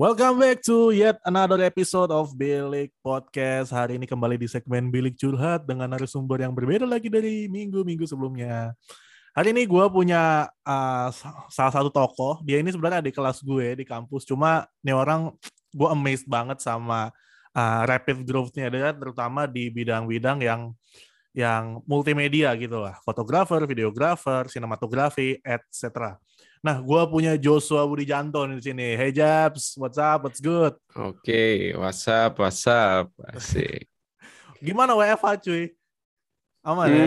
Welcome back to yet another episode of Bilik Podcast. Hari ini kembali di segmen Bilik Curhat dengan narasumber yang berbeda lagi dari minggu-minggu sebelumnya. Hari ini gue punya uh, salah satu tokoh. Dia ini sebenarnya di kelas gue di kampus. Cuma ini orang gue amazed banget sama uh, rapid growth-nya dia terutama di bidang-bidang yang yang multimedia gitu lah. Fotografer, videografer, sinematografi, etc. Nah, gue punya Joshua Budi Janto di sini. Hey Jabs, what's up? What's good? Oke, okay, what's up? What's up? Asik. Gimana WFH cuy? Aman hmm, ya?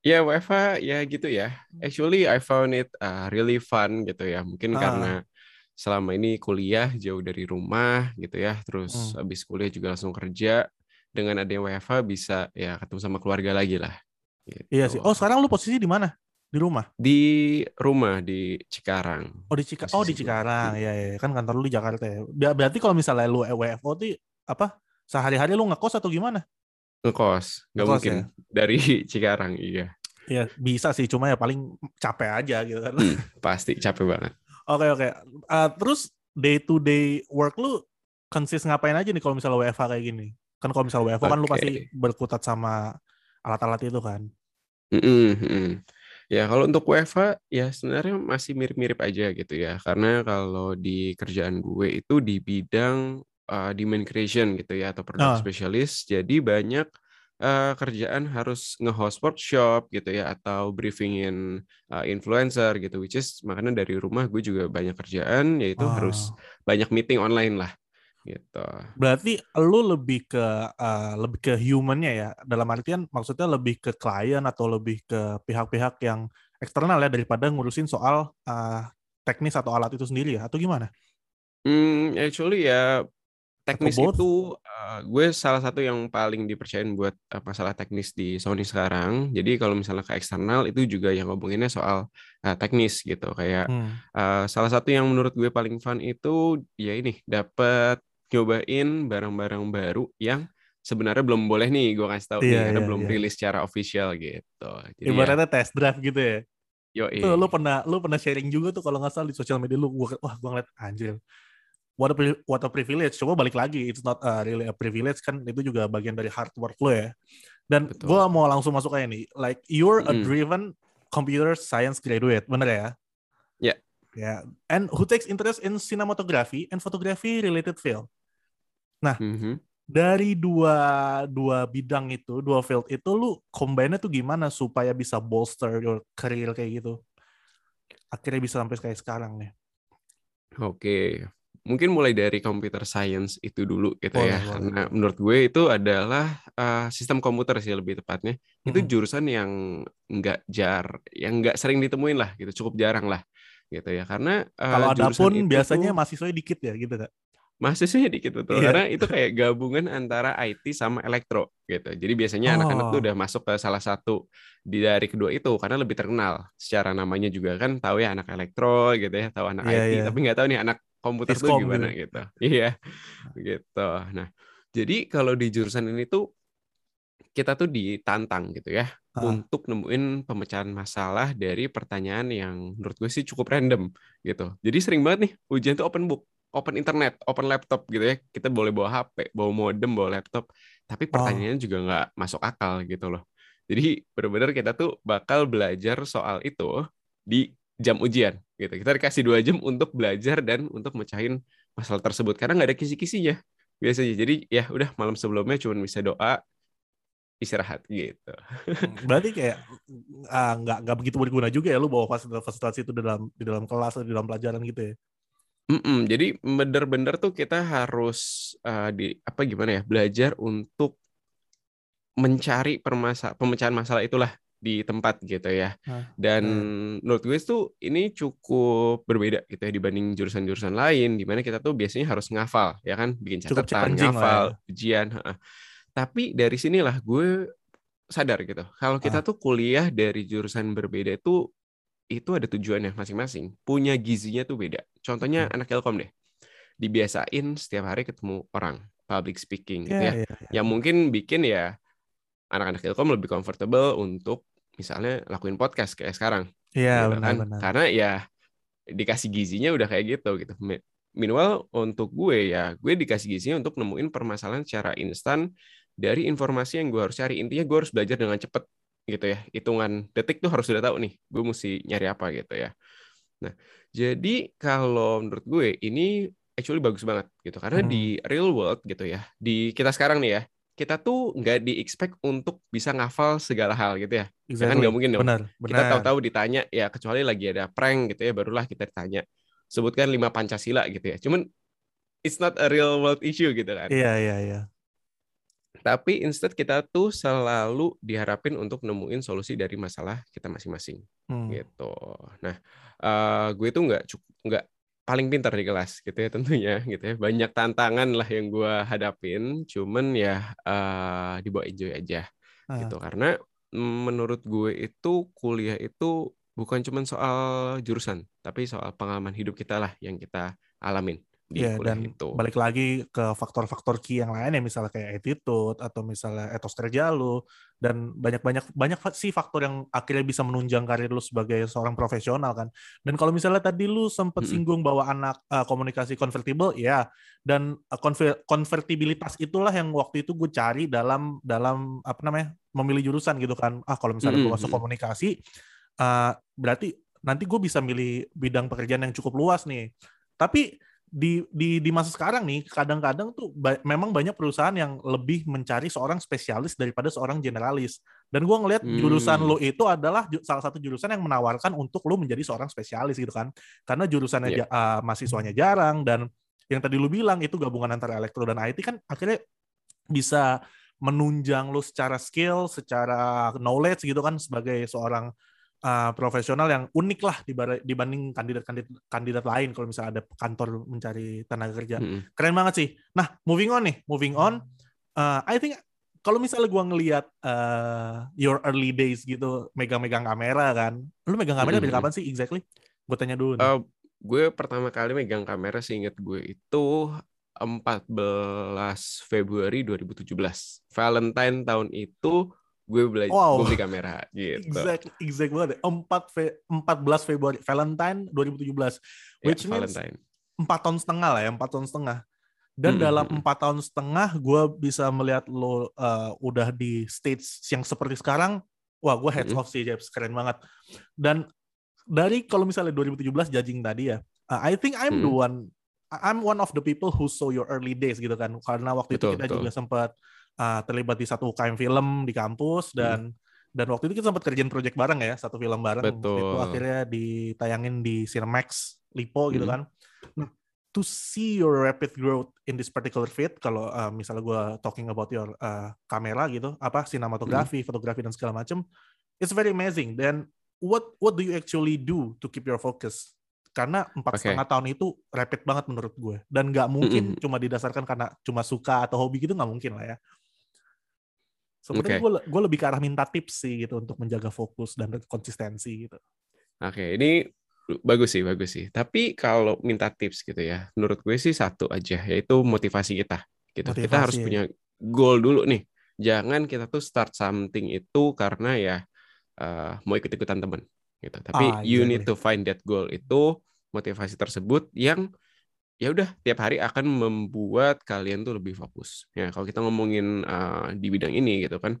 Ya yeah, WFH ya gitu ya. Actually I found it uh, really fun gitu ya. Mungkin ah. karena selama ini kuliah jauh dari rumah gitu ya. Terus hmm. habis kuliah juga langsung kerja. Dengan adanya WFH bisa ya ketemu sama keluarga lagi lah. Gitu. Iya sih. Oh sekarang lu posisi di mana? Di rumah? Di rumah di Cikarang. Oh di Cikarang. Oh di Cikarang. Ya, ya kan kantor lu di Jakarta ya. Berarti kalau misalnya lu WFO tuh apa? Sehari-hari lu ngekos atau gimana? Ngekos. Gak ngekos, mungkin ya? dari Cikarang, iya. Ya bisa sih, cuma ya paling capek aja gitu kan. Hmm, pasti capek banget. Oke oke. Uh, terus day to day work lu consist ngapain aja nih kalau misalnya WFH kayak gini? Kan kalau misalnya WFH okay. kan lu pasti berkutat sama alat-alat itu kan. Mm -hmm. Ya, kalau untuk WFH ya sebenarnya masih mirip-mirip aja gitu ya. Karena kalau di kerjaan gue itu di bidang uh, demand creation gitu ya atau product oh. specialist. Jadi banyak uh, kerjaan harus nge-host workshop gitu ya atau briefingin uh, influencer gitu which is makanya dari rumah gue juga banyak kerjaan yaitu oh. harus banyak meeting online lah gitu. Berarti lu lebih ke uh, lebih ke humannya ya dalam artian maksudnya lebih ke klien atau lebih ke pihak-pihak yang eksternal ya daripada ngurusin soal uh, teknis atau alat itu sendiri ya atau gimana? Hmm, actually ya teknis itu uh, gue salah satu yang paling dipercayain buat uh, masalah teknis di Sony sekarang. Jadi kalau misalnya ke eksternal itu juga yang ngomonginnya soal uh, teknis gitu. Kayak hmm. uh, salah satu yang menurut gue paling fun itu ya ini dapat nyobain barang-barang baru yang sebenarnya belum boleh nih gue kasih tahu yeah, nih, karena yeah, belum yeah. rilis secara official gitu. Jadi ya Ibaratnya ya, test drive gitu ya. Yo, tuh, lu pernah lu pernah sharing juga tuh kalau nggak salah di sosial media lu gua wah gua ngeliat anjir. What a, what a privilege. Coba balik lagi, it's not a really a privilege kan itu juga bagian dari hard work lo ya. Dan gue mau langsung masuk aja nih. Like you're a driven computer science graduate, bener ya? Ya. Yeah. Yeah. And who takes interest in cinematography and photography related field? Nah, mm-hmm. dari dua dua bidang itu, dua field itu, lu combine tuh gimana supaya bisa bolster your career kayak gitu? Akhirnya bisa sampai kayak sekarang nih. Oke, mungkin mulai dari computer science itu dulu gitu oh, ya, oh, karena menurut gue itu adalah uh, sistem komputer sih lebih tepatnya. Mm-hmm. Itu jurusan yang nggak jar, yang nggak sering ditemuin lah, gitu, cukup jarang lah gitu ya karena uh, kalau ada pun biasanya mahasiswanya dikit ya gitu kak mahasiswanya dikit betul yeah. karena itu kayak gabungan antara IT sama elektro gitu jadi biasanya anak-anak oh. tuh udah masuk ke salah satu di dari kedua itu karena lebih terkenal secara namanya juga kan tahu ya anak elektro gitu ya tahu anak yeah, IT yeah. tapi nggak tahu nih anak komputer Discom tuh gimana gitu, gitu. iya gitu nah jadi kalau di jurusan ini tuh kita tuh ditantang gitu ya ah. untuk nemuin pemecahan masalah dari pertanyaan yang menurut gue sih cukup random gitu jadi sering banget nih ujian tuh open book open internet, open laptop gitu ya. Kita boleh bawa HP, bawa modem, bawa laptop. Tapi pertanyaannya oh. juga nggak masuk akal gitu loh. Jadi benar-benar kita tuh bakal belajar soal itu di jam ujian gitu. Kita dikasih dua jam untuk belajar dan untuk mecahin masalah tersebut karena nggak ada kisi-kisinya biasanya. Jadi ya udah malam sebelumnya cuma bisa doa istirahat gitu. Hmm, berarti kayak uh, nggak nggak begitu berguna juga ya lu bawa fasilitas itu dalam di dalam kelas atau di dalam pelajaran gitu ya? Mm-mm, jadi bener-bener tuh kita harus uh, di apa gimana ya belajar untuk mencari permasa pemecahan masalah itulah di tempat gitu ya. Dan hmm. menurut gue tuh ini cukup berbeda gitu ya dibanding jurusan-jurusan lain di mana kita tuh biasanya harus ngafal ya kan bikin catatan, ngafal, ya. ujian. Tapi dari sinilah gue sadar gitu. Kalau kita Ah. tuh kuliah dari jurusan berbeda itu itu ada tujuannya masing-masing. Punya gizinya tuh beda. Contohnya Hmm. anak Telkom deh. Dibiasain setiap hari ketemu orang, public speaking gitu Iya, ya. iya, iya. Yang mungkin bikin ya anak-anak Telkom lebih comfortable untuk misalnya lakuin podcast kayak sekarang Iya, gitu kan. Karena ya dikasih gizinya udah kayak gitu gitu. Mi- Minimal untuk gue ya, gue dikasih gizinya untuk nemuin permasalahan secara instan dari informasi yang gue harus cari. Intinya gue harus belajar dengan cepet gitu ya. Hitungan detik tuh harus sudah tahu nih, gue mesti nyari apa gitu ya. Nah, jadi kalau menurut gue ini actually bagus banget gitu. Karena Hmm. di real world gitu ya, di kita sekarang nih ya, kita tuh nggak di-expect untuk bisa ngafal segala hal gitu ya. Ya kan Exactly. nggak mungkin dong. Benar, Kita benar. tahu-tahu ditanya ya kecuali lagi ada prank gitu ya barulah kita ditanya sebutkan lima Pancasila gitu ya. Cuman it's not a real world issue gitu kan. Iya, iya, iya. Tapi instead kita tuh selalu diharapin untuk nemuin solusi dari masalah kita masing-masing Hmm. gitu. Nah, eh, gue tuh nggak nggak paling pintar di kelas gitu ya tentunya gitu ya. Banyak tantangan lah yang gue hadapin. Cuman ya eh, dibawa enjoy aja Ah. gitu karena menurut gue itu kuliah itu bukan cuma soal jurusan tapi soal pengalaman hidup kita lah yang kita alamin di Iya, kuliah dan itu balik lagi ke faktor-faktor key yang lain ya misalnya kayak attitude atau misalnya etos kerja lu dan banyak-banyak banyak sih faktor yang akhirnya bisa menunjang karir lu sebagai seorang profesional kan. Dan kalau misalnya tadi lu sempat Mm-mm. singgung bahwa anak uh, komunikasi convertible ya dan uh, konver- konvertibilitas itulah yang waktu itu gue cari dalam dalam apa namanya memilih jurusan gitu kan. Ah kalau misalnya gue Mm-mm, masuk komunikasi uh, berarti nanti gue bisa milih bidang pekerjaan yang cukup luas nih. Tapi di di di masa sekarang nih kadang-kadang tuh ba- memang banyak perusahaan yang lebih mencari seorang spesialis daripada seorang generalis dan gua ngelihat Hmm. jurusan lo itu adalah ju- salah satu jurusan yang menawarkan untuk lo menjadi seorang spesialis gitu kan karena jurusannya Iya. ja- uh, mahasiswanya jarang dan yang tadi lu bilang itu gabungan antara elektro dan IT kan akhirnya bisa menunjang lo secara skill secara knowledge gitu kan sebagai seorang uh, profesional yang unik lah dibanding kandidat-kandidat kandidat lain kalau misalnya ada kantor mencari tenaga kerja. Mm-mm. Keren banget sih. Nah, moving on nih, moving on. Uh, I think kalau misalnya gua ngelihat uh, your early days gitu, megang-megang kamera kan. Lu megang kamera dari Mm-mm. kapan sih exactly? Gue tanya dulu nih. Eh, gue pertama kali megang kamera seinget gue itu 14 Februari 2017 Valentine tahun itu gue belajar Wow. gue beli kamera gitu exact, exact banget. 4 Fe 14 Februari Valentine 2017. Ya, Which means Valentine empat tahun setengah lah ya, empat tahun setengah. Dan Mm-mm, dalam mm-mm. empat tahun setengah, gue bisa melihat lo uh, udah di stage yang seperti sekarang. Wah, gue heads Mm-mm. off sih. Keren banget. Dan dari kalau misalnya 2017 judging tadi ya, uh, I think I'm the Mm-mm. one, I'm one of the people who saw your early days gitu kan. Karena waktu itu Betul, kita betul. juga sempat uh, terlibat di satu UKM film di kampus dan dan waktu itu kita sempat kerjain project bareng ya, satu film bareng. Waktu Itu Betul. akhirnya ditayangin di Cinemax Lipo gitu Mm. kan. Nah, to see your rapid growth in this particular field, kalau uh, misalnya gue talking about your uh, kamera gitu, apa sinematografi, fotografi dan segala macam, it's very amazing. Dan what what do you actually do to keep your focus? Karena empat Oke. setengah tahun itu rapid banget menurut gue, dan nggak mungkin Mm-mm. cuma didasarkan karena cuma suka atau hobi gitu nggak mungkin lah ya. Sebenarnya Oke. gue gue lebih ke arah minta tips sih gitu untuk menjaga fokus dan konsistensi gitu. Oke, ini bagus sih, bagus sih. Tapi kalau minta tips gitu ya, menurut gue sih satu aja, yaitu motivasi kita. Gitu. Kita harus Motivasi. punya goal dulu nih. Jangan kita tuh start something itu karena ya eh, mau ikut-ikutan temen. Gitu. Tapi Ah, you need exactly. to find that goal itu motivasi tersebut yang ya udah tiap hari akan membuat kalian tuh lebih fokus. Ya kalau kita ngomongin eh, di bidang ini gitu kan,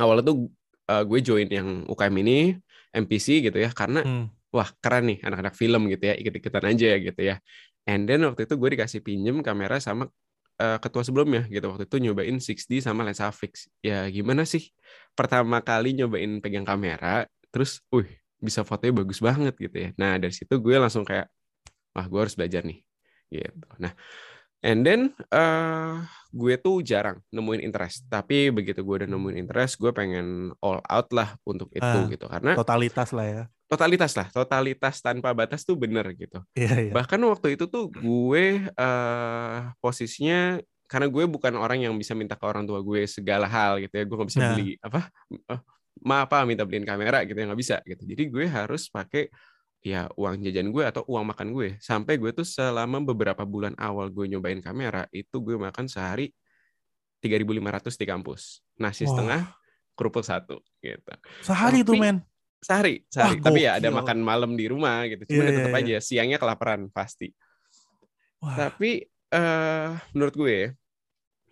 awalnya tuh eh, gue join yang UKM ini MPC gitu ya karena Hmm. wah keren nih anak-anak film gitu ya ikut-ikutan aja ya gitu ya. And then waktu itu gue dikasih pinjem kamera sama eh, ketua sebelumnya gitu. Waktu itu nyobain 6D sama lensa fix. Ya gimana sih? Pertama kali nyobain pegang kamera terus wih bisa fotonya bagus banget gitu ya. Nah dari situ gue langsung kayak wah gue harus belajar nih gitu nah and then eh gue tuh jarang nemuin interest tapi begitu gue udah nemuin interest gue pengen all out lah untuk itu Ah, gitu karena Totalitas lah ya. totalitas lah totalitas tanpa batas tuh bener gitu Iya iya. bahkan waktu itu tuh gue eh posisinya karena gue bukan orang yang bisa minta ke orang tua gue segala hal gitu ya gue nggak bisa Nah. beli apa eh, ma apa minta beliin kamera gitu ya nggak bisa gitu jadi gue harus pakai ya uang jajan gue atau uang makan gue sampai gue tuh selama beberapa bulan awal gue nyobain kamera itu gue makan sehari 3.500 di kampus nasi Wah. setengah kerupuk satu gitu Sehari tuh Tapi- men. sehari sehari Wah, tapi ya ada makan malam di rumah gitu Iya, cuma iya, tetap iya. aja siangnya kelaparan pasti Wah. tapi eh menurut gue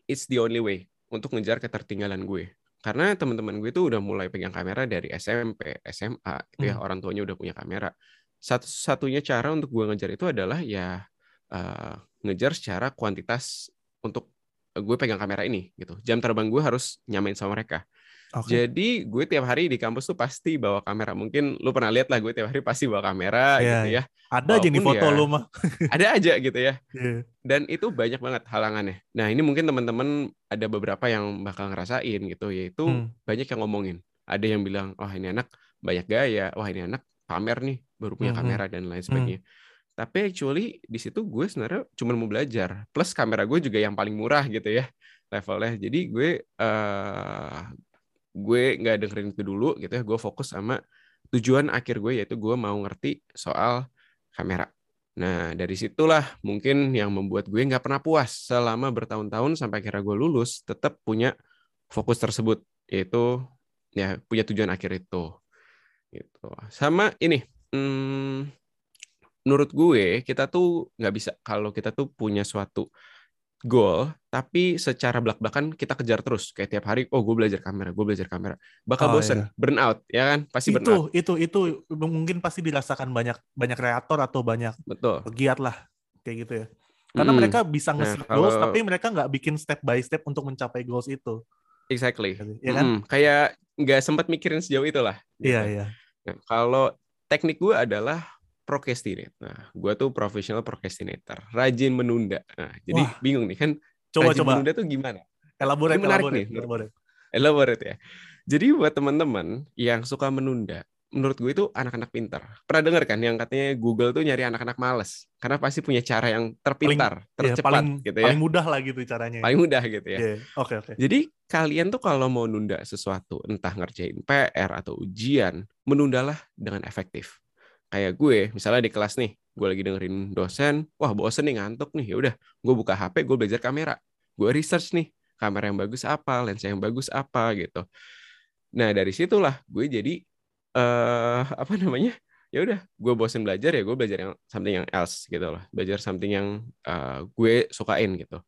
it's the only way untuk ngejar ketertinggalan gue karena teman-teman gue tuh udah mulai pegang kamera dari SMP SMA gitu ya. Hmm. orang tuanya udah punya kamera. Satu-satunya cara untuk gue ngejar itu adalah ya eh, ngejar secara kuantitas untuk gue pegang kamera ini gitu. Jam terbang gue harus nyamain sama mereka Oke. jadi gue tiap hari di kampus tuh pasti bawa kamera. Mungkin lu pernah lihat lah gue tiap hari pasti bawa kamera Iya, gitu ya. Ada aja nih walaupun foto ya- lu mah. Ada aja gitu ya. Iya. Dan itu banyak banget halangannya. Nah ini mungkin teman-teman ada beberapa yang bakal ngerasain gitu. Yaitu Hmm. banyak yang ngomongin. Ada yang bilang, wah ini anak banyak gaya. Wah ini anak pamer nih baru punya Hmm, hmm. kamera dan lain sebagainya. Tapi actually di situ gue sebenarnya cuma mau belajar. Plus kamera gue juga yang paling murah gitu ya levelnya. Jadi gue eh gue nggak dengerin itu dulu gitu ya. Gue fokus sama tujuan akhir gue yaitu gue mau ngerti soal kamera. Nah dari situlah mungkin yang membuat gue nggak pernah puas selama bertahun-tahun sampai akhirnya gue lulus tetap punya fokus tersebut yaitu ya punya tujuan akhir itu gitu sama ini hmm, menurut gue kita tuh nggak bisa kalau kita tuh punya suatu goal tapi secara belak-belakan kita kejar terus kayak tiap hari oh gue belajar kamera gue belajar kamera bakal Oh, bosen burn out ya kan pasti burn out itu itu itu mungkin pasti dirasakan banyak banyak kreator atau banyak betul pegiat lah kayak gitu ya. Karena Mm, mereka bisa Nah, nge-set goals kalau- tapi mereka nggak bikin step by step untuk mencapai goals itu. exactly Ya kan? Mm, kayak nggak sempat mikirin sejauh itulah Iya gitu. iya. Nah, kalau teknik gue adalah procrastinate. Nah, gue tuh professional procrastinator, rajin menunda. Nah, jadi Wah. bingung nih kan, Coba rajin coba menunda tuh gimana? elaborate Ini menarik elaborate, nih, elaborate. Elaborate ya. Jadi buat teman-teman yang suka menunda, menurut gue itu anak-anak pintar. Pernah dengar kan yang katanya Google tuh nyari anak-anak males, karena pasti punya cara yang terpintar, Iya, tercepat paling gitu ya, paling mudah lah gitu caranya. paling mudah gitu ya. Iya, Oke oke. Jadi kalian tuh kalau mau nunda sesuatu, entah ngerjain PR atau ujian, menundalah dengan efektif. Kayak gue, misalnya di kelas nih, gue lagi dengerin dosen, wah bosen nih ngantuk nih, ya udah, gue buka HP, gue belajar kamera, gue research nih, kamera yang bagus apa, lensa yang bagus apa gitu. Nah dari situlah gue jadi eh apa namanya? Ya udah, gue bosen belajar ya gue belajar yang something yang else gitu loh, belajar something yang eh, gue sukain gitu.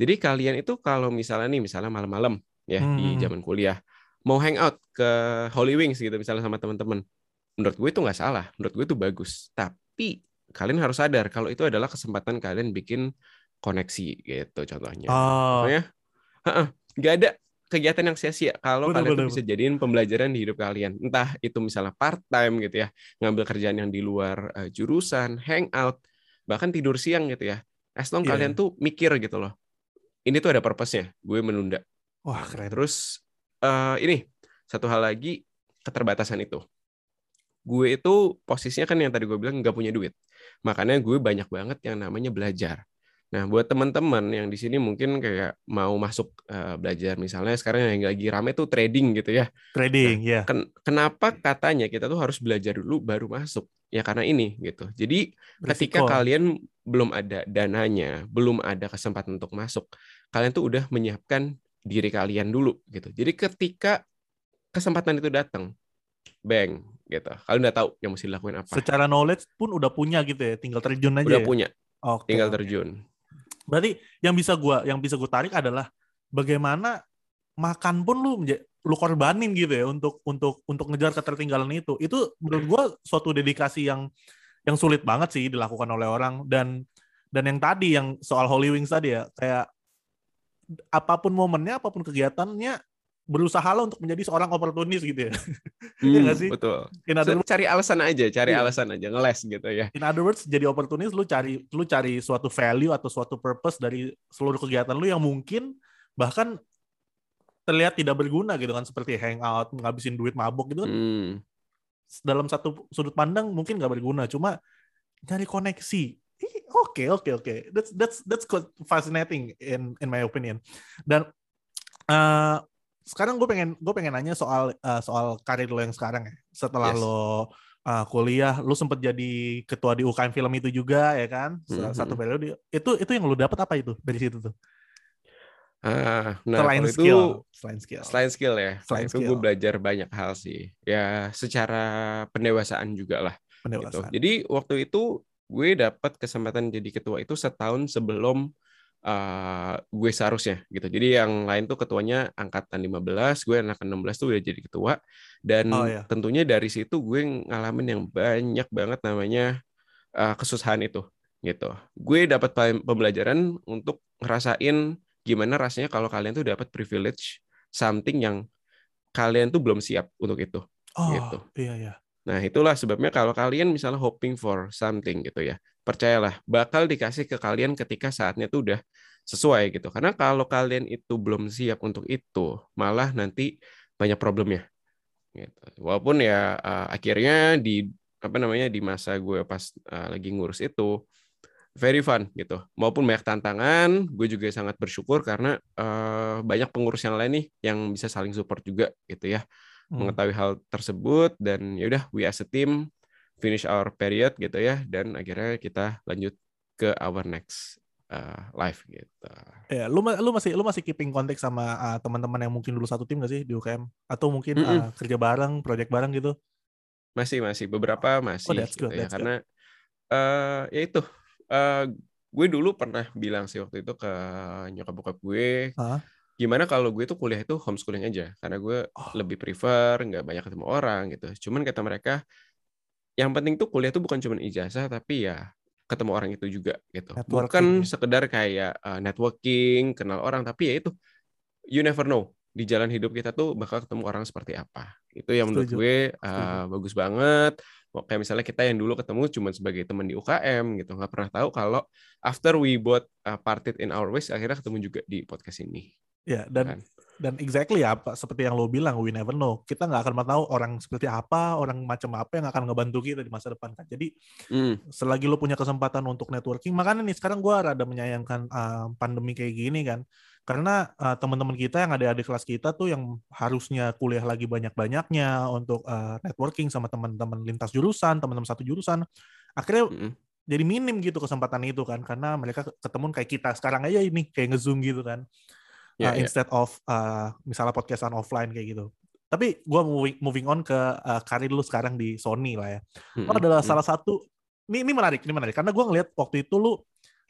Jadi kalian itu kalau misalnya nih, misalnya malam-malam ya di Hmm. zaman kuliah, mau hangout ke Holy Wings gitu misalnya sama teman-teman, menurut gue itu nggak salah, menurut gue itu bagus. Tapi kalian harus sadar kalau itu adalah kesempatan kalian bikin koneksi gitu contohnya. Oh, heeh, nggak ada kegiatan yang sia-sia kalau Bener, kalian tuh bener, bisa jadiin pembelajaran di hidup kalian. Entah itu misalnya part time gitu ya, ngambil kerjaan yang di luar eh, jurusan, hangout, bahkan tidur siang gitu ya. As long Iya, kalian tuh mikir gitu loh. Ini tuh ada purpose-nya, gue menunda. wah keren. Terus eh, ini satu hal lagi keterbatasan itu. Gue itu posisinya kan yang tadi gue bilang nggak punya duit. Makanya gue banyak banget yang namanya belajar. Nah, buat teman-teman yang di sini mungkin kayak mau masuk eh, belajar misalnya sekarang yang lagi rame tuh trading gitu ya. Trading ya. Ken- kenapa katanya kita tuh harus belajar dulu baru masuk? Ya karena ini gitu. Jadi ketika Resiko. kalian belum ada dananya, belum ada kesempatan untuk masuk, kalian tuh udah menyiapkan diri kalian dulu gitu. Jadi ketika kesempatan itu datang, bang gitu. Kalian udah tahu yang mesti dilakuin apa. Secara knowledge pun udah punya gitu ya, tinggal terjun aja. udah ya? punya, Oke. tinggal terjun. Berarti yang bisa gua yang bisa gua tarik adalah bagaimana makan pun lu lu korbanin gitu ya untuk untuk untuk ngejar ketertinggalan itu. Itu menurut gua suatu dedikasi yang yang sulit banget sih dilakukan oleh orang dan dan yang tadi yang soal Holy Wings tadi ya kayak apa pun momennya, apa pun kegiatannya berusaha lah untuk menjadi seorang oportunis gitu ya. Iya Hmm, nggak sih? Betul. In other, So, cari alasan aja, cari Iya. alasan aja, ngeles gitu ya. in other words, jadi oportunis lu cari lu cari suatu value atau suatu purpose dari seluruh kegiatan lu yang mungkin bahkan terlihat tidak berguna gitu kan seperti hangout, ngabisin duit mabuk gitu kan Hmm. dalam satu sudut pandang mungkin nggak berguna, cuma cari koneksi. Oke oke oke that's that's that's quite fascinating in in my opinion dan uh, sekarang gue pengen gue pengen nanya soal uh, soal karir lo yang sekarang ya setelah yes. lo uh, kuliah lu sempet jadi ketua di UKM film itu juga ya kan mm-hmm. satu periode itu itu yang lu dapat apa itu dari situ tuh Ah, nah selain itu skill, selain skill, selain skill ya, selain itu gue belajar banyak hal sih. Ya secara pendewasaan juga lah. Gitu. Pendewasaan. Gitu. Jadi waktu itu gue dapat kesempatan jadi ketua itu setahun sebelum uh, gue seharusnya gitu. Jadi yang lain tuh ketuanya angkatan 15, gue anak 16 tuh udah jadi ketua dan oh, iya. tentunya dari situ gue ngalamin yang banyak banget namanya uh, kesusahan itu gitu. Gue dapat pembelajaran untuk ngerasain gimana rasanya kalau kalian tuh dapat privilege something yang kalian tuh belum siap untuk itu. Oh, gitu. iya iya. Nah, itulah sebabnya kalau kalian misalnya hoping for something gitu ya, percayalah bakal dikasih ke kalian ketika saatnya tuh udah sesuai gitu. Karena kalau kalian itu belum siap untuk itu, malah nanti banyak problemnya. Gitu. Walaupun ya uh, akhirnya di apa namanya di masa gue pas uh, lagi ngurus itu very fun gitu. Maupun banyak tantangan, gue juga sangat bersyukur karena uh, banyak pengurus yang lain nih yang bisa saling support juga gitu ya. Hmm. Mengetahui hal tersebut dan ya udah we as a team finish our period gitu ya dan akhirnya kita lanjut ke our next uh, live gitu. Ya, lu lu masih lu masih keeping kontak sama uh, teman-teman yang mungkin dulu satu tim gak sih di UKM atau mungkin mm -mm. Uh, kerja bareng, project bareng gitu? Masih masih beberapa masih oh, that's gitu good, ya that's karena uh, ya itu uh, gue dulu pernah bilang sih waktu itu ke nyokap bokap gue huh? gimana kalau gue tuh kuliah itu homeschooling aja karena gue oh. lebih prefer nggak banyak ketemu orang gitu cuman kata mereka yang penting tuh kuliah tuh bukan cuma ijazah tapi ya ketemu orang itu juga gitu. Bukan sekedar kayak uh, networking kenal orang tapi ya itu you never know di jalan hidup kita tuh bakal ketemu orang seperti apa. Itu yang menurut gue uh, bagus banget. Kayak misalnya kita yang dulu ketemu cuma sebagai teman di UKM gitu. Nggak pernah tahu kalau after we both uh, parted in our ways akhirnya ketemu juga di podcast ini ya dan kan? dan exactly ya apa seperti yang lo bilang we never know. Kita nggak akan pernah tahu orang seperti apa orang macam apa yang akan ngebantu kita di masa depan kan. Jadi mm. selagi lo punya kesempatan untuk networking makanya nih sekarang gue rada menyayangkan uh, pandemi kayak gini kan. Karena uh, teman-teman kita yang ada di kelas kita tuh yang harusnya kuliah lagi banyak-banyaknya untuk uh, networking sama teman-teman lintas jurusan, teman-teman satu jurusan, akhirnya mm jadi minim gitu kesempatan itu kan. Karena mereka ketemu kayak kita sekarang aja ini kayak ngezoom gitu kan, yeah, uh, yeah. instead of uh, misalnya podcastan offline kayak gitu. Tapi gue moving, moving on ke uh, karir lu sekarang di Sony lah ya. Lo adalah mm -hmm. salah satu ini ini menarik, ini menarik karena gue ngeliat waktu itu lu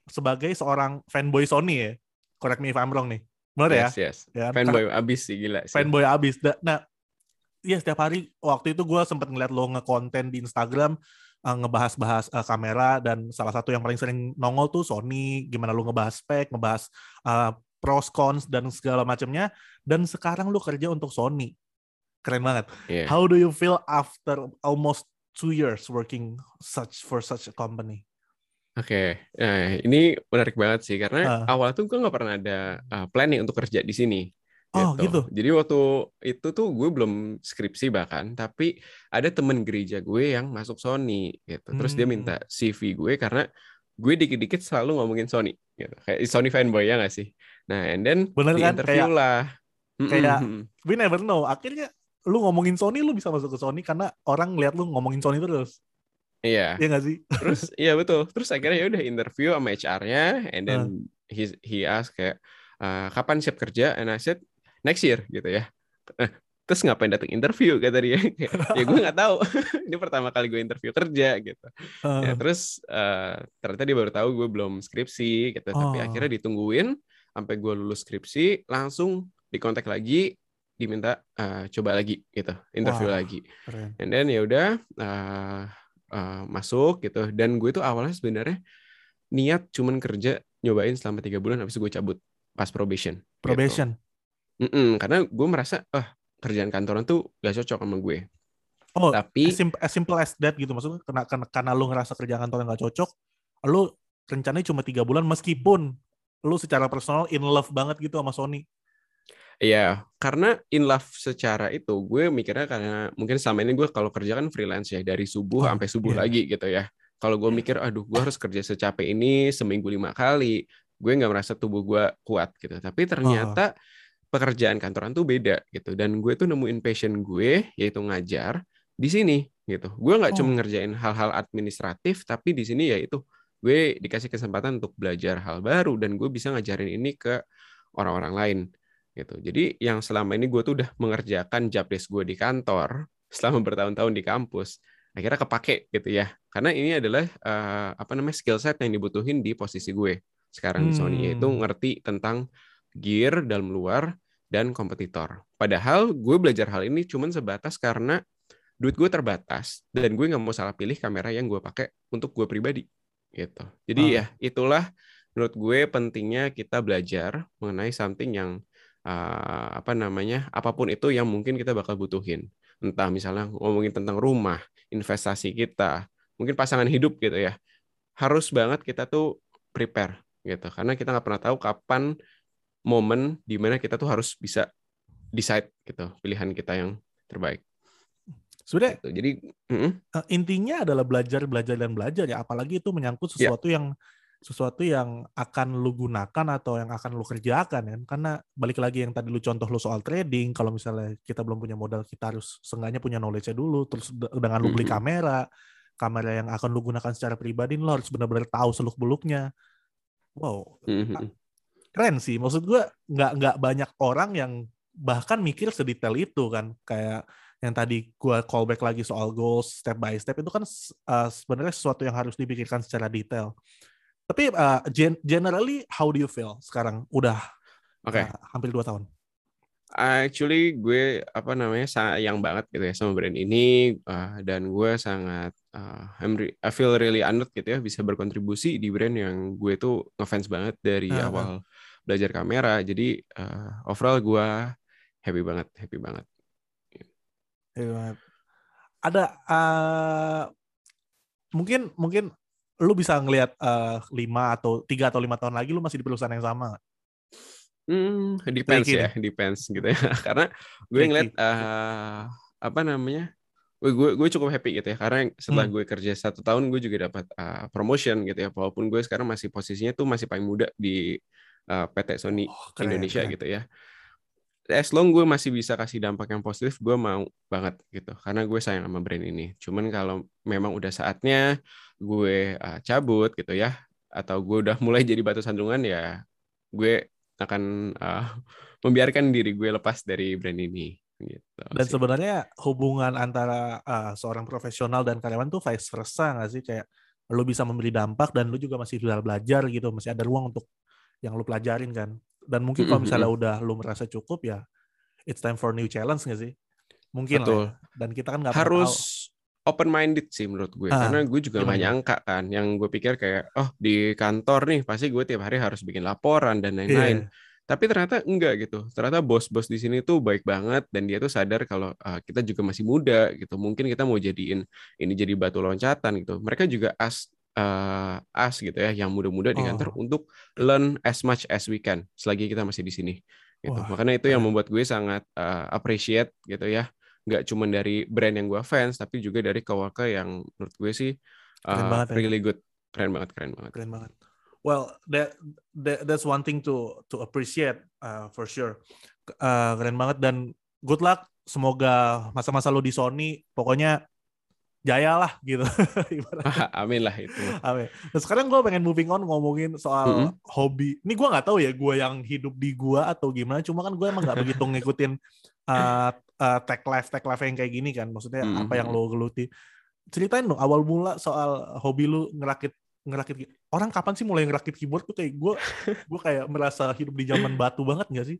sebagai seorang fanboy Sony ya correct me if I'm wrong nih. Benar yes, ya? Yes, ya Fanboy Karena, abis sih gila. Sih. Fanboy abis. Nah, ya setiap hari waktu itu gue sempat ngeliat lo ngekonten di Instagram uh, ngebahas-bahas uh, kamera dan salah satu yang paling sering nongol tuh Sony, gimana lo ngebahas spek, ngebahas uh, pros cons dan segala macamnya. Dan sekarang lo kerja untuk Sony. Keren banget. Yeah. How do you feel after almost two years working such for such a company? Oke, nah ini menarik banget sih karena uh. awal tuh gue nggak pernah ada uh, planning untuk kerja di sini. Oh gitu. gitu. Jadi waktu itu tuh gue belum skripsi bahkan, tapi ada temen gereja gue yang masuk Sony gitu. Terus hmm. dia minta hmm. CV gue karena gue dikit-dikit selalu ngomongin Sony. Gitu. Kayak Sony fanboy ya nggak sih? Nah, and then Bener di kan? interview kayak, lah. Kayak we never know. Akhirnya lu ngomongin Sony, lu bisa masuk ke Sony karena orang lihat lu ngomongin Sony terus. Iya. Iya gak sih? Terus iya betul. Terus akhirnya ya udah interview sama HR-nya and then uh. he he ask kayak uh, kapan siap kerja and I said next year gitu ya. Nah, terus ngapain datang interview kata dia ya gue nggak tahu ini pertama kali gue interview kerja gitu uh. ya terus uh, ternyata dia baru tahu gue belum skripsi gitu oh. tapi akhirnya ditungguin sampai gue lulus skripsi langsung dikontak lagi diminta uh, coba lagi gitu interview wow. lagi Keren. and then ya udah uh, uh, masuk gitu dan gue itu awalnya sebenarnya niat cuman kerja nyobain selama tiga bulan habis itu gue cabut pas probation gitu. probation gitu. mm -mm, karena gue merasa ah oh, kerjaan kantoran tuh gak cocok sama gue oh tapi as simple, as simple as that gitu maksudnya karena karena, karena lu ngerasa kerjaan kantoran gak cocok lu rencananya cuma tiga bulan meskipun lu secara personal in love banget gitu sama Sony Iya, karena in love secara itu gue mikirnya karena mungkin selama ini gue kalau kerja kan freelance ya dari subuh oh, sampai subuh yeah. lagi gitu ya. kalau gue mikir aduh gue harus kerja secapek ini seminggu lima kali gue nggak merasa tubuh gue kuat gitu tapi ternyata oh. pekerjaan kantoran tuh beda gitu dan gue tuh nemuin passion gue yaitu ngajar di sini gitu gue nggak oh. cuma ngerjain hal-hal administratif tapi di sini ya itu gue dikasih kesempatan untuk belajar hal baru dan gue bisa ngajarin ini ke orang-orang lain gitu jadi yang selama ini gue tuh udah mengerjakan job desk gue di kantor selama bertahun-tahun di kampus akhirnya kepake gitu ya karena ini adalah uh, apa namanya skill set yang dibutuhin di posisi gue sekarang hmm. di Sony yaitu hmm. ngerti tentang gear dalam luar dan kompetitor padahal gue belajar hal ini cuman sebatas karena duit gue terbatas dan gue nggak mau salah pilih kamera yang gue pakai untuk gue pribadi gitu. Jadi oh. ya itulah menurut gue pentingnya kita belajar mengenai something yang uh, apa namanya apa pun itu yang mungkin kita bakal butuhin. Entah misalnya ngomongin tentang rumah investasi kita mungkin pasangan hidup gitu ya. Harus banget kita tuh prepare gitu. Karena kita nggak pernah tahu kapan momen di mana kita tuh harus bisa decide gitu pilihan kita yang terbaik Sebenarnya gitu. jadi mm intinya adalah belajar, belajar dan belajar ya. Apalagi itu menyangkut ya. sesuatu yeah. yang sesuatu yang akan lu gunakan atau yang akan lu kerjakan kan. Karena balik lagi yang tadi lu contoh lu soal trading, kalau misalnya kita belum punya modal, kita harus seenggaknya punya knowledge-nya dulu. Terus dengan lu beli kamera, kamera yang akan lu gunakan secara pribadi, lu harus benar-benar tahu seluk beluknya. Wow, keren sih. Maksud gue nggak nggak banyak orang yang bahkan mikir sedetail itu kan. Kayak yang tadi gue callback lagi soal goals step by step itu kan uh, sebenarnya sesuatu yang harus dipikirkan secara detail. Tapi uh, gen generally how do you feel sekarang udah okay. uh, hampir dua tahun? Actually gue apa namanya sayang banget gitu ya sama brand ini uh, dan gue sangat uh, I'm re I feel really honored gitu ya bisa berkontribusi di brand yang gue tuh ngefans banget dari uh -huh. awal belajar kamera. Jadi uh, overall gue happy banget, happy banget. Iya. Ada uh, mungkin mungkin lu bisa ngelihat uh, lima atau tiga atau lima tahun lagi lu masih di perusahaan yang sama. Hmm, depends ya, depends gitu ya. Karena gue ngeliat uh, apa namanya, gue, gue gue cukup happy gitu ya. Karena setelah hmm. gue kerja satu tahun, gue juga dapat uh, promotion gitu ya. Walaupun gue sekarang masih posisinya tuh masih paling muda di uh, PT Sony oh, keren, Indonesia keren. gitu ya as long gue masih bisa kasih dampak yang positif, gue mau banget gitu. Karena gue sayang sama brand ini. Cuman kalau memang udah saatnya gue uh, cabut gitu ya, atau gue udah mulai jadi batu sandungan ya, gue akan uh, membiarkan diri gue lepas dari brand ini. Gitu, dan sih. sebenarnya hubungan antara uh, seorang profesional dan karyawan tuh vice versa nggak sih? Kayak lo bisa memberi dampak dan lo juga masih belajar gitu, masih ada ruang untuk yang lo pelajarin kan dan mungkin kalau misalnya udah lu merasa cukup ya it's time for new challenge nggak sih? Mungkin Betul. lah ya. dan kita kan nggak harus open minded sih menurut gue ah, karena gue juga nggak nyangka kan. Yang gue pikir kayak oh di kantor nih pasti gue tiap hari harus bikin laporan dan lain-lain. Yeah. tapi ternyata enggak gitu. Ternyata bos-bos di sini tuh baik banget dan dia tuh sadar kalau uh, kita juga masih muda gitu. Mungkin kita mau jadiin ini jadi batu loncatan gitu. Mereka juga as uh, us gitu ya yang muda-muda di kantor oh. untuk learn as much as we can selagi kita masih di sini gitu. Wah, Makanya itu yang membuat gue sangat uh, appreciate gitu ya. Nggak cuma dari brand yang gue fans tapi juga dari coworker yang menurut gue sih uh, keren banget, ya. really ya. good. Keren banget, keren banget. Keren banget. Well, that, that that's one thing to to appreciate uh, for sure. Uh, keren banget dan good luck. Semoga masa-masa lo di Sony pokoknya jaya lah gitu. Amin lah itu. Amin. Nah, sekarang gue pengen moving on ngomongin soal mm -hmm. hobi. Ini gue nggak tahu ya gue yang hidup di gue atau gimana. Cuma kan gue emang nggak begitu ngikutin uh, uh, tech life tech life yang kayak gini kan. Maksudnya mm -hmm. apa yang lo geluti. Ceritain dong awal mula soal hobi lu ngerakit ngerakit orang kapan sih mulai ngerakit keyboard tuh kayak gue gue kayak merasa hidup di zaman batu banget gak sih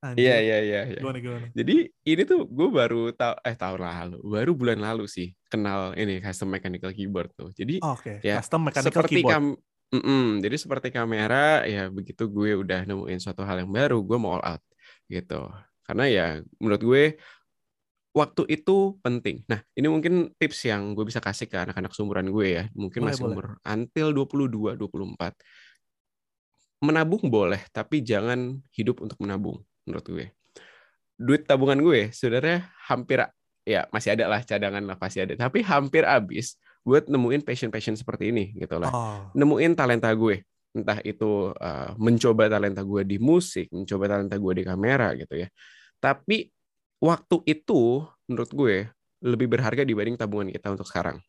Iya iya iya. Gimana gimana? Jadi ini tuh gue baru tahu eh tahun lalu, baru bulan lalu sih kenal ini custom mechanical keyboard tuh. Jadi oh, okay. ya custom mechanical seperti keyboard. Kam mm -mm, jadi seperti kamera ya begitu gue udah nemuin suatu hal yang baru, gue mau all out gitu. Karena ya menurut gue waktu itu penting. Nah, ini mungkin tips yang gue bisa kasih ke anak-anak seumuran gue ya. Mungkin boleh, masih boleh. umur until 22, 24. Menabung boleh, tapi jangan hidup untuk menabung menurut gue. Duit tabungan gue sebenarnya hampir ya masih ada lah cadangan lah pasti ada, tapi hampir habis gue nemuin passion-passion seperti ini gitu lah. Oh. Nemuin talenta gue. Entah itu uh, mencoba talenta gue di musik, mencoba talenta gue di kamera gitu ya. Tapi waktu itu menurut gue lebih berharga dibanding tabungan kita untuk sekarang.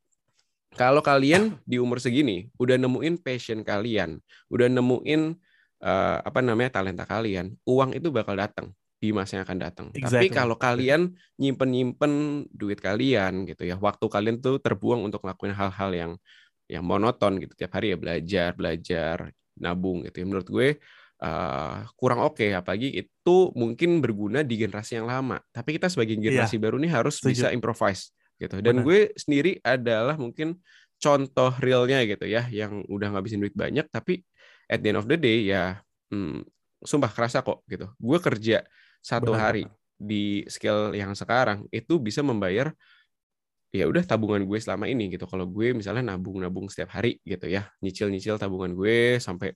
Kalau kalian di umur segini udah nemuin passion kalian, udah nemuin uh, apa namanya talenta kalian, uang itu bakal datang di masa yang akan datang. Exactly. Tapi kalau kalian nyimpen-nyimpen duit kalian gitu ya, waktu kalian tuh terbuang untuk ngelakuin hal-hal yang yang monoton gitu tiap hari ya belajar, belajar, nabung gitu ya. Menurut gue uh, kurang oke okay. apalagi itu mungkin berguna di generasi yang lama. Tapi kita sebagai generasi yeah. baru nih harus Setuju. bisa improvise gitu. Dan Benar. gue sendiri adalah mungkin contoh realnya gitu ya yang udah ngabisin duit banyak tapi at the end of the day ya hmm, sumpah kerasa kok gitu. Gue kerja satu Benar. hari di skill yang sekarang itu bisa membayar ya udah tabungan gue selama ini gitu. Kalau gue misalnya nabung-nabung setiap hari gitu ya, nyicil-nyicil tabungan gue sampai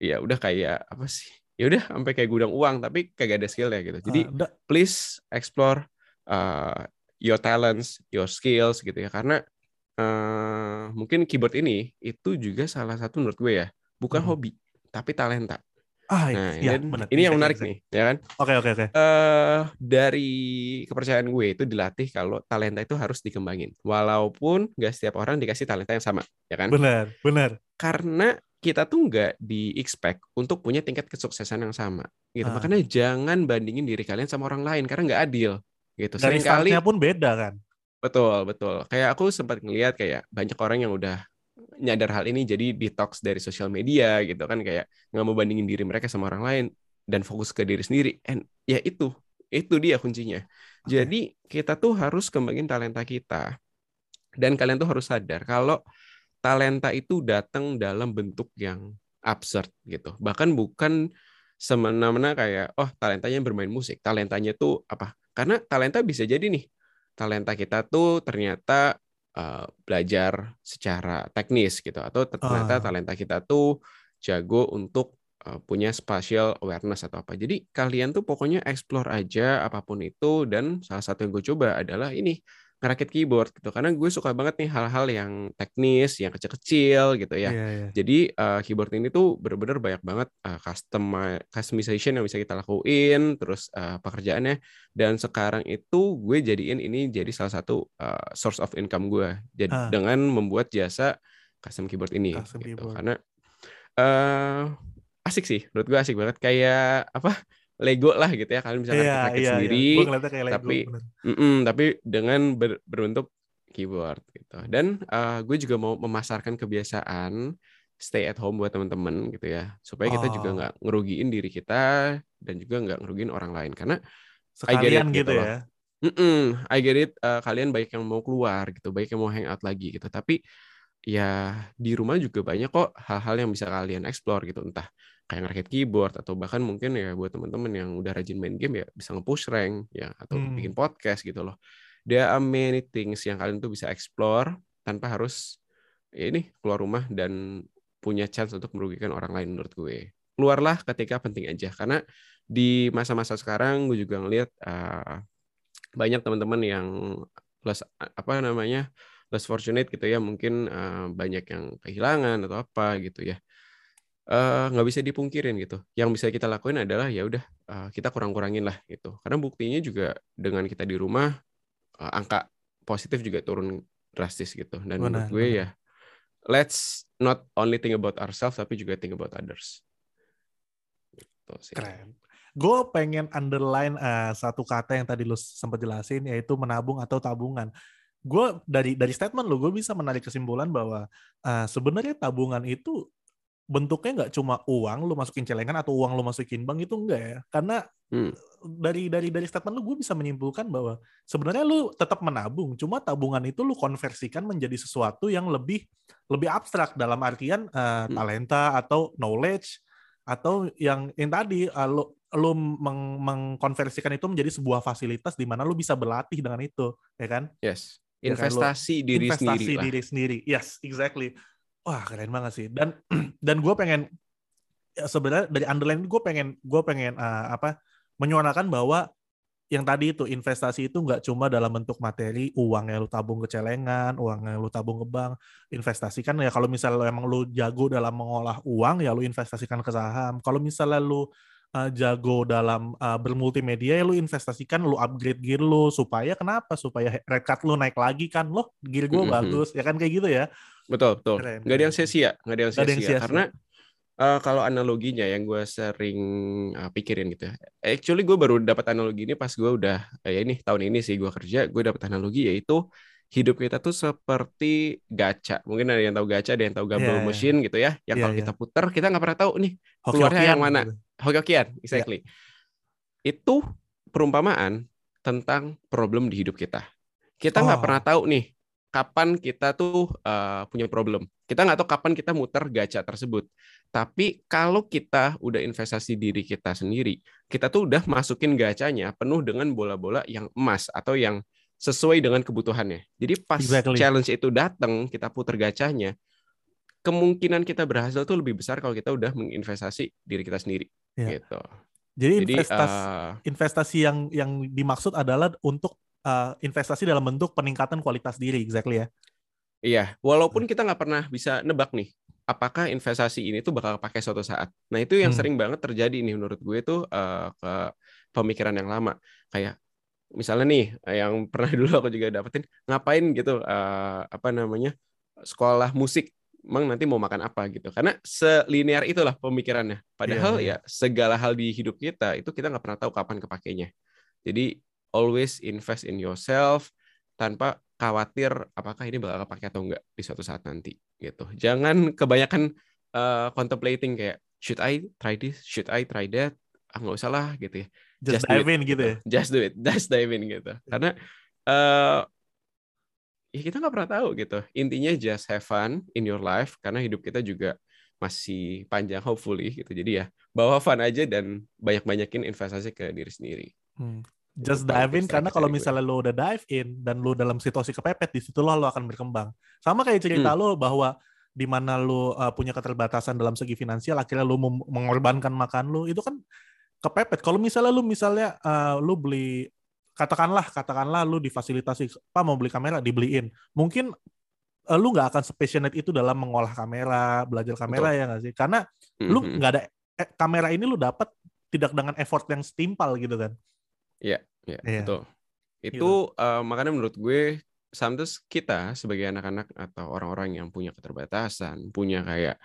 ya udah kayak apa sih? Ya udah sampai kayak gudang uang tapi kagak ada skill ya gitu. Jadi uh, please explore uh, your talents, your skills gitu ya karena uh, mungkin keyboard ini itu juga salah satu menurut gue ya, bukan hmm. hobi tapi talenta. Ah, nah, iya, dan bener. ini yang menarik nih, ya kan? Oke, oke, oke. Eh, dari kepercayaan gue itu dilatih kalau talenta itu harus dikembangin, walaupun nggak setiap orang dikasih talenta yang sama, ya kan? Benar, benar. Karena kita tuh nggak di expect untuk punya tingkat kesuksesan yang sama, gitu. Ah. Makanya jangan bandingin diri kalian sama orang lain karena nggak adil, gitu. Dari kali pun beda kan? Betul, betul. Kayak aku sempat ngelihat kayak banyak orang yang udah nyadar hal ini jadi detox dari sosial media gitu kan kayak nggak mau bandingin diri mereka sama orang lain dan fokus ke diri sendiri. And ya itu itu dia kuncinya. Okay. jadi kita tuh harus kembangin talenta kita dan kalian tuh harus sadar kalau talenta itu datang dalam bentuk yang absurd gitu. Bahkan bukan semena-mena kayak oh talentanya bermain musik. Talentanya tuh apa? Karena talenta bisa jadi nih talenta kita tuh ternyata uh, belajar secara teknis gitu atau ternyata uh. talenta kita tuh jago untuk uh, punya spatial awareness atau apa. Jadi kalian tuh pokoknya explore aja apa pun itu dan salah satu yang gue coba adalah ini ngerakit keyboard gitu. Karena gue suka banget nih hal-hal yang teknis yang kecil-kecil gitu ya. Yeah, yeah. jadi uh, keyboard ini tuh bener-bener banyak banget uh, custom customization yang bisa kita lakuin terus uh, pekerjaannya. Dan sekarang itu gue jadiin ini jadi salah satu uh, source of income gue. Jadi uh. dengan membuat jasa custom keyboard ini custom gitu. keyboard. karena uh, asik sih. Menurut gue asik banget. Kayak apa Lego lah gitu ya kalian bisa yeah, rakit yeah, sendiri yeah. kayak Lego, tapi mm -mm, tapi dengan ber, berbentuk keyboard gitu. Dan uh, gue juga mau memasarkan kebiasaan stay at home buat teman-teman gitu ya supaya kita oh. juga nggak ngerugiin diri kita dan juga nggak ngerugiin orang lain. Karena sekalian it, gitu, gitu ya? Mm -mm, I get it uh, kalian baik yang mau keluar gitu baik yang mau hangout lagi gitu. Tapi ya di rumah juga banyak kok hal-hal yang bisa kalian explore gitu. Entah kayak ngerakit keyboard atau bahkan mungkin ya buat teman-teman yang udah rajin main game ya bisa nge-push rank ya atau hmm. bikin podcast gitu loh. There are many things yang kalian tuh bisa explore tanpa harus ya ini keluar rumah dan punya chance untuk merugikan orang lain menurut gue. Keluarlah ketika penting aja karena di masa-masa sekarang gue juga ngelihat uh, banyak teman-teman yang less apa namanya less fortunate gitu ya mungkin uh, banyak yang kehilangan atau apa gitu ya nggak uh, bisa dipungkirin gitu. Yang bisa kita lakuin adalah ya udah uh, kita kurang-kurangin lah gitu. Karena buktinya juga dengan kita di rumah uh, angka positif juga turun drastis gitu. Dan benar, menurut gue benar. ya let's not only think about ourselves tapi juga think about others. Gitu sih. Keren. Gue pengen underline uh, satu kata yang tadi lu sempat jelasin yaitu menabung atau tabungan gue dari dari statement lo gue bisa menarik kesimpulan bahwa uh, sebenarnya tabungan itu bentuknya nggak cuma uang lu masukin celengan atau uang lu masukin bank itu enggak ya karena hmm. dari dari dari statement lu gue bisa menyimpulkan bahwa sebenarnya lu tetap menabung cuma tabungan itu lu konversikan menjadi sesuatu yang lebih lebih abstrak dalam artian uh, hmm. talenta atau knowledge atau yang yang tadi uh, lu lu meng mengkonversikan itu menjadi sebuah fasilitas di mana lu bisa berlatih dengan itu ya kan yes investasi ya kan? diri investasi sendiri diri sendiri yes exactly wah keren banget sih. Dan dan gue pengen ya sebenarnya dari underline gue pengen gue pengen uh, apa menyuarakan bahwa yang tadi itu investasi itu nggak cuma dalam bentuk materi uang yang lu tabung ke celengan uang yang lu tabung ke bank. Investasi kan ya kalau misalnya lu emang lu jago dalam mengolah uang ya lu investasikan ke saham. Kalau misalnya lu uh, jago dalam uh, bermultimedia ya lu investasikan lu upgrade gear lu. Supaya kenapa? Supaya red card lu naik lagi kan. Loh gear gue mm -hmm. bagus ya kan? Kayak gitu ya betul betul nggak ada yang sia-sia nggak ada yang sia-sia karena uh, kalau analoginya yang gue sering uh, pikirin gitu ya. Actually gue baru dapat analogi ini pas gue udah uh, ya ini tahun ini sih gue kerja, gue dapat analogi yaitu hidup kita tuh seperti gacha. Mungkin ada yang tahu gacha, ada yang tahu gamble yeah, iya. machine gitu ya. Yang yeah, kalau yeah. kita putar kita nggak pernah tahu nih keluarnya yang mana. Gitu. Hoki-hokian, exactly. Yeah. Itu perumpamaan tentang problem di hidup kita. Kita nggak oh. pernah tahu nih kapan kita tuh uh, punya problem. Kita nggak tahu kapan kita muter gacha tersebut. Tapi kalau kita udah investasi diri kita sendiri, kita tuh udah masukin gacanya penuh dengan bola-bola yang emas atau yang sesuai dengan kebutuhannya. Jadi pas exactly. challenge itu datang, kita puter gacanya, kemungkinan kita berhasil tuh lebih besar kalau kita udah menginvestasi diri kita sendiri. Yeah. Gitu. Jadi, Jadi investasi, uh, investasi yang yang dimaksud adalah untuk uh, investasi dalam bentuk peningkatan kualitas diri, exactly ya. Iya, walaupun kita nggak pernah bisa nebak nih, apakah investasi ini tuh bakal pakai suatu saat. Nah itu yang hmm. sering banget terjadi nih menurut gue tuh uh, ke pemikiran yang lama. Kayak misalnya nih, yang pernah dulu aku juga dapetin, ngapain gitu, uh, apa namanya, sekolah musik emang nanti mau makan apa gitu karena selinear itulah pemikirannya padahal yeah, yeah. ya segala hal di hidup kita itu kita nggak pernah tahu kapan kepakainya jadi always invest in yourself tanpa khawatir apakah ini bakal kepake atau enggak di suatu saat nanti gitu. Jangan kebanyakan uh, contemplating kayak should I try this, should I try that? Ah nggak usah lah gitu ya. Just, Just dive in gitu ya. Just do it, just dive in gitu. Karena uh, ya kita nggak pernah tahu gitu. Intinya just have fun in your life karena hidup kita juga masih panjang hopefully gitu. Jadi ya bawa fun aja dan banyak-banyakin investasi ke diri sendiri. Hmm just dive in karena kalau misalnya lo udah dive in dan lo dalam situasi kepepet di situ lo lo akan berkembang. Sama kayak cerita hmm. lo bahwa di mana lo uh, punya keterbatasan dalam segi finansial akhirnya lo mengorbankan makan lo itu kan kepepet. Kalau misalnya lo misalnya uh, lo beli katakanlah katakanlah lo difasilitasi apa mau beli kamera dibeliin. Mungkin uh, lu nggak akan passionate itu dalam mengolah kamera, belajar kamera Betul. ya nggak sih? Karena mm-hmm. lu nggak ada eh, kamera ini lu dapat tidak dengan effort yang setimpal gitu kan. Iya, iya, yeah. betul. Itu gitu. uh, makanya menurut gue sometimes kita sebagai anak-anak atau orang-orang yang punya keterbatasan, punya kayak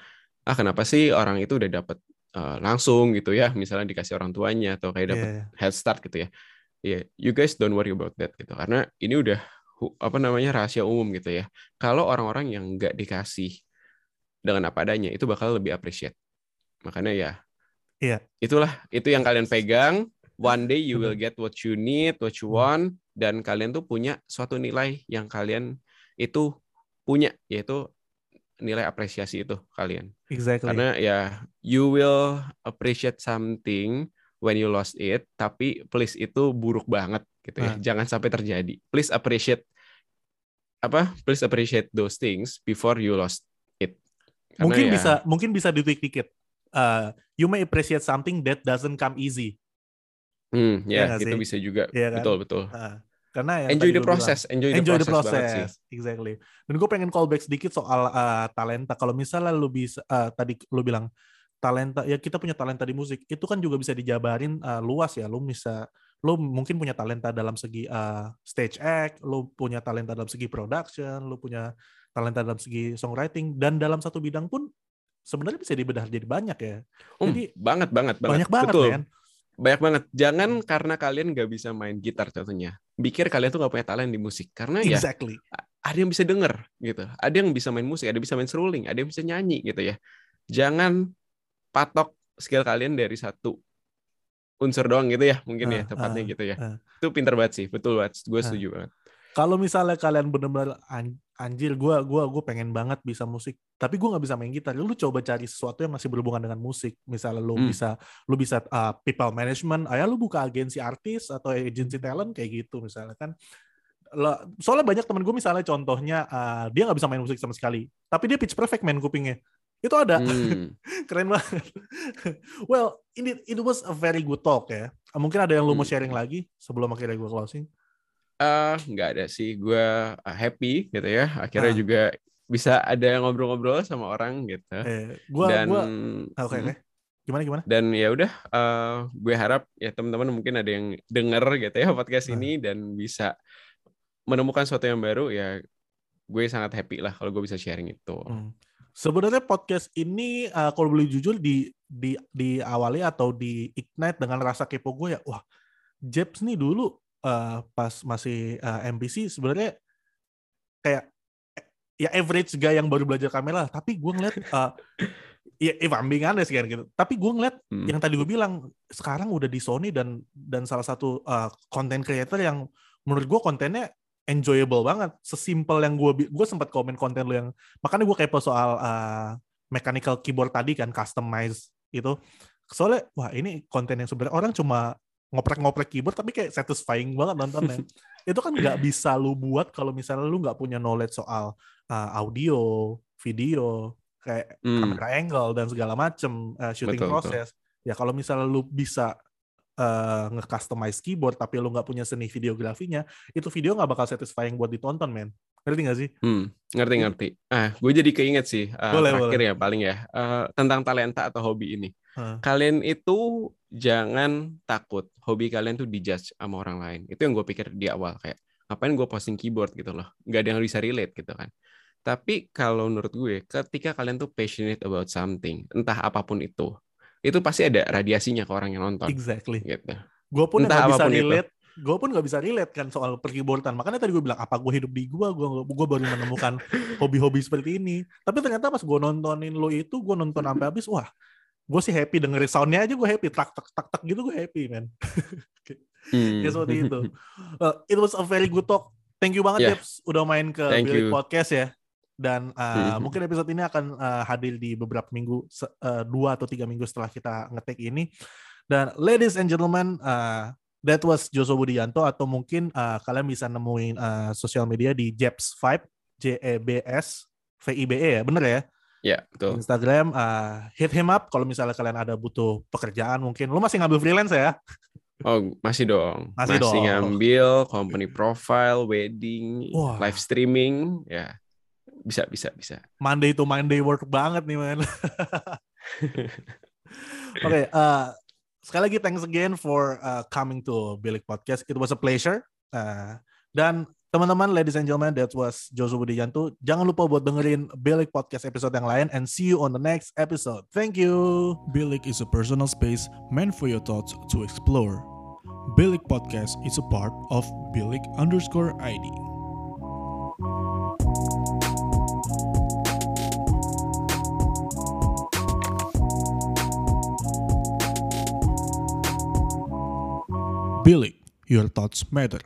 ah kenapa sih orang itu udah dapat uh, langsung gitu ya, misalnya dikasih orang tuanya atau kayak dapat yeah. head start gitu ya. Ya, yeah, you guys don't worry about that gitu. Karena ini udah apa namanya rahasia umum gitu ya. Kalau orang-orang yang nggak dikasih dengan apa adanya itu bakal lebih appreciate. Makanya ya, iya. itulah itu yang kalian pegang one day you will get what you need, what you hmm. want, dan kalian tuh punya suatu nilai yang kalian itu punya, yaitu nilai apresiasi itu kalian. Exactly. Karena ya you will appreciate something when you lost it, tapi please itu buruk banget gitu ya. Nah. Jangan sampai terjadi. Please appreciate apa? Please appreciate those things before you lost it. Karena mungkin ya, bisa mungkin bisa ditweak dikit. Uh, you may appreciate something that doesn't come easy. Hmm, ya, ya itu bisa juga. Ya, kan? Betul, betul. Nah, karena ya enjoy the process, bilang, enjoy the enjoy process, the process. exactly. Dan gue pengen callback sedikit soal uh, talenta. Kalau misalnya lu bisa uh, tadi lu bilang talenta, ya kita punya talenta di musik, itu kan juga bisa dijabarin uh, luas ya. Lu bisa lu mungkin punya talenta dalam segi uh, stage act, lu punya talenta dalam segi production, lu punya talenta dalam segi songwriting dan dalam satu bidang pun sebenarnya bisa dibedah jadi banyak ya. Um, Jadi banget banget banget. Banyak banget Betul. kan banyak banget. Jangan karena kalian nggak bisa main gitar contohnya, pikir kalian tuh nggak punya talent di musik. Karena ya exactly. ya ada yang bisa denger gitu, ada yang bisa main musik, ada yang bisa main seruling, ada yang bisa nyanyi gitu ya. Jangan patok skill kalian dari satu unsur doang gitu ya, mungkin uh, ya tepatnya uh, gitu ya. Uh. Itu pinter banget sih, betul banget. Gue setuju uh. banget. Kalau misalnya kalian benar-benar anjir gue gua gue pengen banget bisa musik tapi gue nggak bisa main gitar lu coba cari sesuatu yang masih berhubungan dengan musik misalnya lu hmm. bisa lu bisa uh, people management ayah lu buka agensi artis atau agensi talent kayak gitu misalnya kan soalnya banyak temen gue misalnya contohnya uh, dia nggak bisa main musik sama sekali tapi dia pitch perfect main kupingnya Itu ada. Hmm. Keren banget. well, ini it was a very good talk ya. Mungkin ada yang lu mau Hmm. sharing lagi sebelum akhirnya gue closing. Nggak ada sih. Gue uh, happy gitu ya. Akhirnya Ah. juga bisa ada yang ngobrol-ngobrol sama orang gitu. Eh, gua Dan gua ah, oke Hmm. Gimana gimana? dan ya udah eh, gue harap ya teman-teman mungkin ada yang denger gitu ya podcast Ah. ini dan bisa menemukan sesuatu yang baru ya gue sangat happy lah kalau gue bisa sharing itu. Hmm. Sebenarnya podcast ini uh, kalau boleh jujur di di diawali atau di ignite dengan rasa kepo gue ya, wah, Jeps nih dulu uh, pas masih uh, MPC sebenarnya kayak eh, ya average guy yang baru belajar kamera, tapi gue ngeliat uh, ya if I'm being honest kan gitu. Tapi gue ngeliat Hmm. yang tadi gue bilang sekarang udah di Sony dan dan salah satu uh, content creator yang menurut gue kontennya enjoyable banget. Sesimpel yang gue gue sempat komen konten lu yang makanya gue kepo soal uh, mechanical keyboard tadi kan customize itu. Soalnya wah ini konten yang sebenarnya orang cuma ngoprek-ngoprek keyboard tapi kayak satisfying banget nontonnya. itu kan nggak bisa lu buat kalau misalnya lu nggak punya knowledge soal uh, audio, video, kayak Hmm. kamera angle dan segala macem uh, shooting Betul, betul. proses. Ya kalau misalnya lu bisa uh, nge-customize keyboard tapi lu nggak punya seni videografinya, itu video nggak bakal satisfying buat ditonton, men. Ngerti nggak sih? Hmm, ngerti ngerti. Ah, gue jadi keinget sih eh, Boleh, terakhir boleh. ya paling ya eh, tentang talenta atau hobi ini. Hah. Kalian itu jangan takut hobi kalian tuh dijudge sama orang lain. Itu yang gue pikir di awal kayak ngapain gue posting keyboard gitu loh. Nggak ada yang bisa relate gitu kan. Tapi kalau menurut gue, ketika kalian tuh passionate about something, entah apa pun itu, itu pasti ada radiasinya ke orang yang nonton. Exactly. Gitu. Gue pun Entah nggak bisa itu. relate. Gue pun nggak bisa relate kan soal perkeyboardan. Makanya tadi gue bilang apa gue hidup di gua, gue gue baru menemukan hobi-hobi seperti ini. Tapi ternyata pas gue nontonin lo itu, gue nonton sampai habis, wah, gue sih happy dengerin soundnya aja gue happy, tak tak tak tak gitu gue happy man. Hmm. ya seperti itu. Uh, it was a very good talk. Thank you banget Yeah. Jeps udah main ke Thank you. Podcast ya. Dan uh, Mhm. mungkin episode ini akan uh, hadir di beberapa minggu, uh, dua atau tiga minggu setelah kita ngetek ini. Dan ladies and gentlemen, uh, that was Joso Budianto atau mungkin uh, kalian bisa nemuin uh, sosial media di Jeps Vibe, J E B S V I B E ya, bener ya? Ya, betul. Instagram, uh, hit him up kalau misalnya kalian ada butuh pekerjaan mungkin. Lu masih ngambil freelance ya? Oh, masih dong. Masih dong. ngambil company profile, wedding, Wah. live streaming, ya. Bisa, bisa, bisa. Monday to Monday work banget nih man. Oke, uh, sekali lagi thanks again for uh, coming to Bilik Podcast. It was a pleasure. Uh, dan teman-teman, ladies and gentlemen, that was Josu Budijanto. Jangan lupa buat dengerin Bilik Podcast episode yang lain and see you on the next episode. Thank you. Bilik is a personal space meant for your thoughts to explore. Bilik Podcast is a part of Bilik underscore ID. Bilik, your thoughts matter.